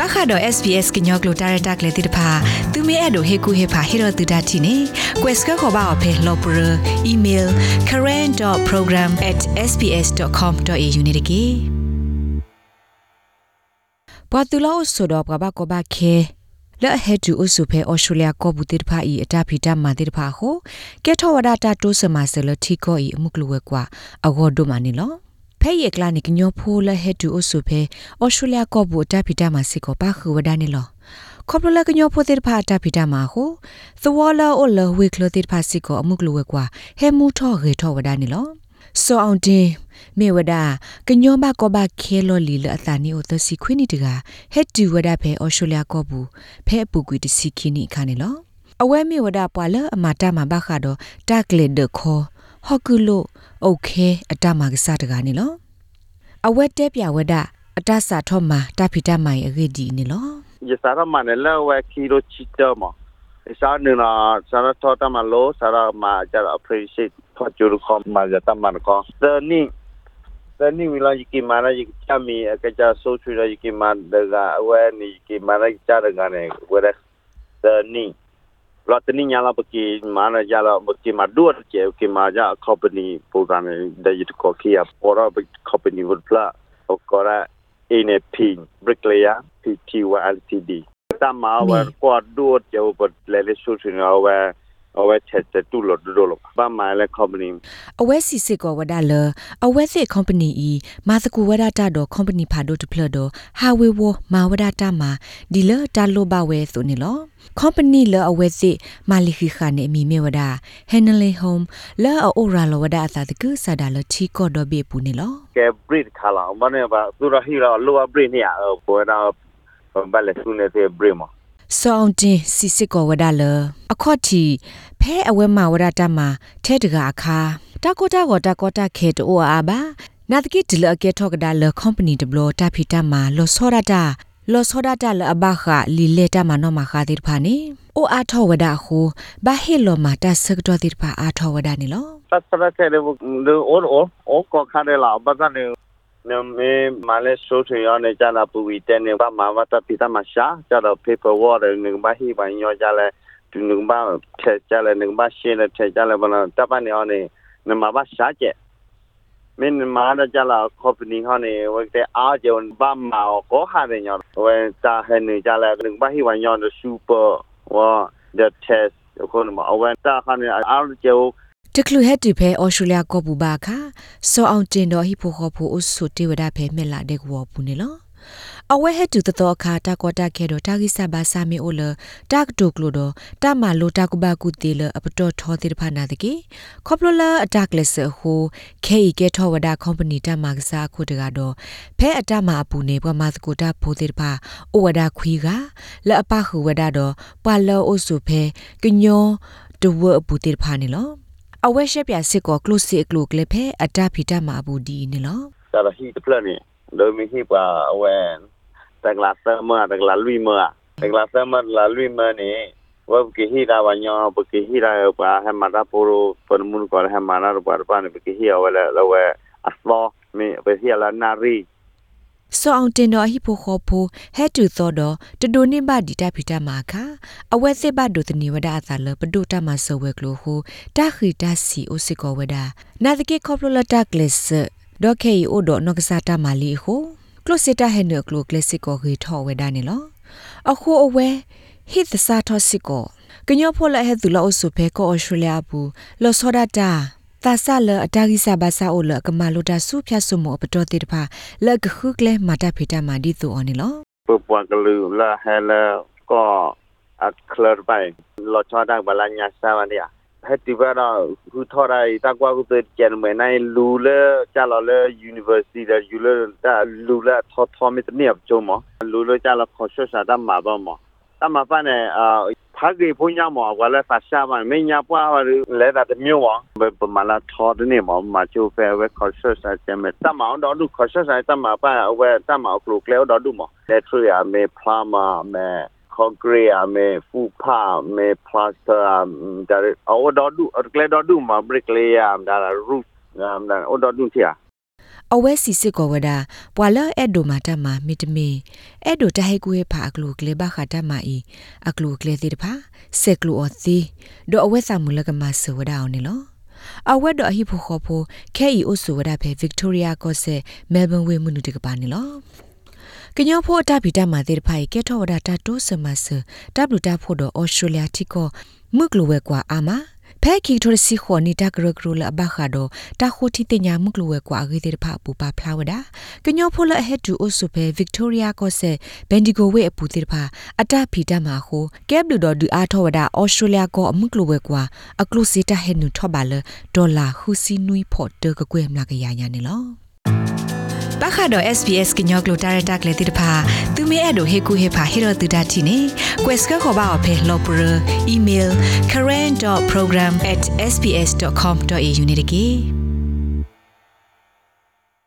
ဘာခါတော့ SPS ကညောကလိုတာရတာကလေးတိတဖာသူမဲအဲ့တို့ဟေကူဟေဖာဟေရတူဒတ်တီနေ quest ကခေါ်ပါအဖေလော်ပရ email current.program@sps.com.au နေတကေပွာတူလောဆိုတော့ကဘာကဘာခဲလက်ဟက်တူအဆုဖဲအော်စတြေးလျကောဘူးတိတဖာဤအတာဖီတာမာတိတဖာဟိုကဲထောဝဒတာတိုးစမဆလတီကိုဤအမှုကလွယ်ကွာအဂေါ်ဒိုမနီလော ဖဲရကလာနိကညောဖိုးလက်ဟက်တူအဆုဖဲအော်စတြေးလျကောဘူးအတာဖီတာမာစီကိုပါခူဝဒနီလောခေါပလလကညောဖိုးတိတဖာအတာဖီတာမာဟိုသဝလာအိုလဝေကလတိတဖာစီကိုအမှုကလွယ်ကွာဟဲမူထောရေထောဝဒနီလောစောအောင်တင်မေဝဒကညောဘကောဘခဲလောလီလအသနီအိုသစီခွိနီတကဟက်တူဝဒဖဲအော်စတြေးလျကောဘူးဖဲအပူကွီတစီခီနီခါနေလောအဝဲမေဝဒပွာလအမတာမဘခါတော့တက်လက်ဒခေါ် ဟော့ကူလို့အိုခဲအတမကစားတကားနေလောအဝက်တဲပြဝက်ဒအတစာထော့မှာတဖိတမိုင်အဂဒီနေလောယစားရမနယ်လဝက်ကီလိုချီတမစားနေနာစားထော့တမလို့စားမှာကြတော့ appreciate ထော့ကျူခမမှာကြတမန်ကောတနီတနီဝီလာယကီမာရာယကီချမီအကကြဆိုးချွေလာယကီမာဒကအဝဲနီကီမာရာကြတကနေဝရက်တနီ เราตอนนี้ยาลาปกีมานะยาลาปกีมาดวดเกี่ยวกับมาจากคอมพานีปูรานะได้ยุทธกอกี้อะพอเราไปคอมพานีวุฒิละโอกระเอเนพีบริกเลียพีทีวาเลทีดีตามมาว่าก็ดูดเกี่ยวกับเลเลสูสินเอาว่า အဝဲချက်ချက်တူလို့ဒိုလို့ဘာမှလဲ company အဝဲစီစစ်ကောဝဒါလအဝဲစစ် company ဤမာသကူဝဒါတာတော့ company ဖာတို့တဖလတော့ highway ဝမာဝဒါတာမှာဒီလတာလို့ပါဝဲဆိုနေလော company လအဝဲစစ်မာလီခီခါနေမီမေဝဒါ henley home လအိုရာလဝဒါသာတကူဆာဒါလတီကောဒဘေပူနေလော ke breed khala mane ba sura hira lower breed ya bo na ba le sune te brema နေတဲ့ breed မှာစောင်းတင်စီစစ်ကောဝဒါလအခေါတ်တီဖဲအဝဲမှာဝဒတာမှာထဲတကအခါတကောတာကောတကောတာခဲတိုအာဘာနာတကိဒလကေထောကဒါလ company ဒဘလတာဖီတာမှာလောစောရတာလောစောရတာလအဘခလီလေတာမနောမခါတိဖာနေအိုအားထောဝဒါခုဘာဟေလောမာတာစကတော်တိဖာအားထောဝဒါနေလောသတ်စရတဲ့လေအိုအိုအိုကော ခါရဲလာဘာသာနေနမေမာလဲဆိုချရနေကြလာပူဝီတဲ့နေဘာမာဝတာပိတာမရှာကြတော့ paper work နေဘာဟိဘာညောကြလဲသူနေဘာထဲကြလဲနေဘာရှင်းလဲထဲကြလဲဘာတပနေအောင်နေနမဘာရှာကျမင်းမာရကြလာ company ဟောနေဝတ်တဲ့အားကြောင့်ဘာမာကိုဟာရညောဝဲတာဟနေကြလဲနေဘာဟိဘာညော super ဝါ the test ခုနမအဝဲတာခနေအားကြောင့် တကလူဟက်တီဖဲအော်စတြေးလျကောပူပါခါစောအောင်တင်တော်ဟိဖိုခေါ်ဖိုအဆုတေဝဒဖဲမြက်လာတဲ့ကောပူနေလောအဝဲဟက်တူတတော်ခါတာကောတာခဲတော့တာဂိဆာဘာစာမီအိုလတာကတုကလိုတော့တာမလိုတာကုဘကုတေလအပတော်ထောတိဖာနာတကေခေါပလလာအတက်လက်ဆဟိုခဲဤကဲထောဝဒါကုမ္ပဏီတမကစားခုတကတော့ဖဲအတမအပူနေဘမသကိုတာဖိုတိဖာအိုဝဒါခွီကလက်အပခုဝဒါတော့ပါလောအိုစုဖဲကညောတဝအပူတိဖာနေလော အဝဲရှက်ပြစစ်ကောကလုစီကလုကလေဖဲအတာဖီတမဘူးဒီနေလောဒါတော့ဟီပလန်နေလောမီဟီပါအဝဲတကလာဆမတကလာလူမတကလာဆမလာလူမနေဝဘကဟီရာဝညောဘကဟီရာပါဟမတာပိုရိုပန်မွန်ကောဟမနာရပါပန်ဘကဟီအဝဲလောဝဲအစလောမီဘဟီလာနာရီ စောအောင်တင်တော်ဟိဖိုခေါ်ဖိုဟဲတူသောတော့တဒိုနိဘဒီတာဖီတာမာခာအဝဲစစ်ဘဒိုတနီဝဒအသာလပဒိုတာမဆဝဲကလိုဟိုတာခီတာစီအိုစစ်ကောဝဒနာတကေခေါပလိုလတာကလစ်ဒေါ်ကေအိုဒိုနော့ကစားတာမာလီဟိုကလိုစစ်တာဟဲနကလိုကလစ်စစ်ကောဂီထောဝဲဒါနေလောအခုအဝဲဟစ်သစာထောစစ်ကောကညောဖိုလာဟဲသူလောအဆုဖဲကောအော်စတြေးလျဘူးလောစောဒတာ တာဆလအတာဂိဆဘာဆာအိုလကမာလိုတာစုဖြတ်စုမောပတော်တိတဖာလကခုကလဲမတာဖေတာမန်ဒီသူအော်နေလောပပွားကလူလာဟဲလာကောအခလဘိုင်လောချောတာဘလညာဆာဝန်ဒီယာဟက်တီဘာနာဟူထော်ရိုင်တကွာကူတဲ့ကျန်မဲနိုင်လူလဲကြလော်လဲ university တဲ့ယူလဲတာလူလဲထော်ထော်မစ်နေအကျုံမလူလဲကြလော်ခေါ်ရှော့ရှာတာမှာပါမတမဖာနဲ့အာ ဖာကေဖုန်ကြမောကလည်းဖာရှာမမင်းညာပွားလဲတာတမျိုးဝဘမလာထော်တဲ့မောမချိုဖဲဝဲခေါ်ရှော့စာကျမတမှာတော့ဒုခေါ်ရှော့စာတမှာပါဝဲတမှာကလုကလဲတော့ဒုမလက်ထရီယာမေဖလာမာမေ concrete ame fupa me plaster da o do du kle do du ma brick lay am da roof am da o do du tia အ ဝဲစီစစ်ကောဝဒပွာလအဲ့ဒိုမာတမမီတမီအဲ့ဒိုတဟဲကူဟေဖာအကလူကလေဘခတာမအီအကလူကလေတိတဖာစက်ကလူအသီဒိုအဝဲစာမူလကမဆဝဒအောင်နေလောအဝဲတော့အဟိဖို့ခေါ်ဖို့ခဲဤအိုဆူဝဒဖဲဗစ်တိုးရီယာကောဆေမဲလ်ဘန်ဝေမှုနုတကပါနေလောကညောဖို့အတပီတမှာတေတဖိုင်ကဲထောဝဒတာတိုးစမဆတဘလူတာဖို့တော့အော်စတြေးလျတိကောမုကလိုဝဲကွာအာမာ ဖဲကီထိုရစီခွန်နီတကရကရလဘခါဒိုတာခိုတီတညာမုကလဝဲကွာဂေတဲ့ဖပူပါဖလာဝဒကညောဖိုလဟက်တူအိုဆုဖဲဗစ်တိုးရီယာကောဆေဘန်ဒီဂိုဝဲအပူတဲ့ဖအတဖီတမှာဟိုကဲဘလူတော်ဒူအားထောဝဒအော်စတြေးလျကောအမုကလဝဲကွာအကလုစီတာဟဲနူထောပါလဒေါ်လာဟူစီနွီဖို့တကကွဲမလာကရညာနေလောပ ခါတော့ SBS ကညောကလိုတာရတက်လေတိတဖာသူမဲအဲ့တို့ဟေကူဟေဖာဟီရိုတူဒတ်တီနေ quest ခေါ်ပါအဖေလောပရ email current.program@sbs.com.au နေတကေ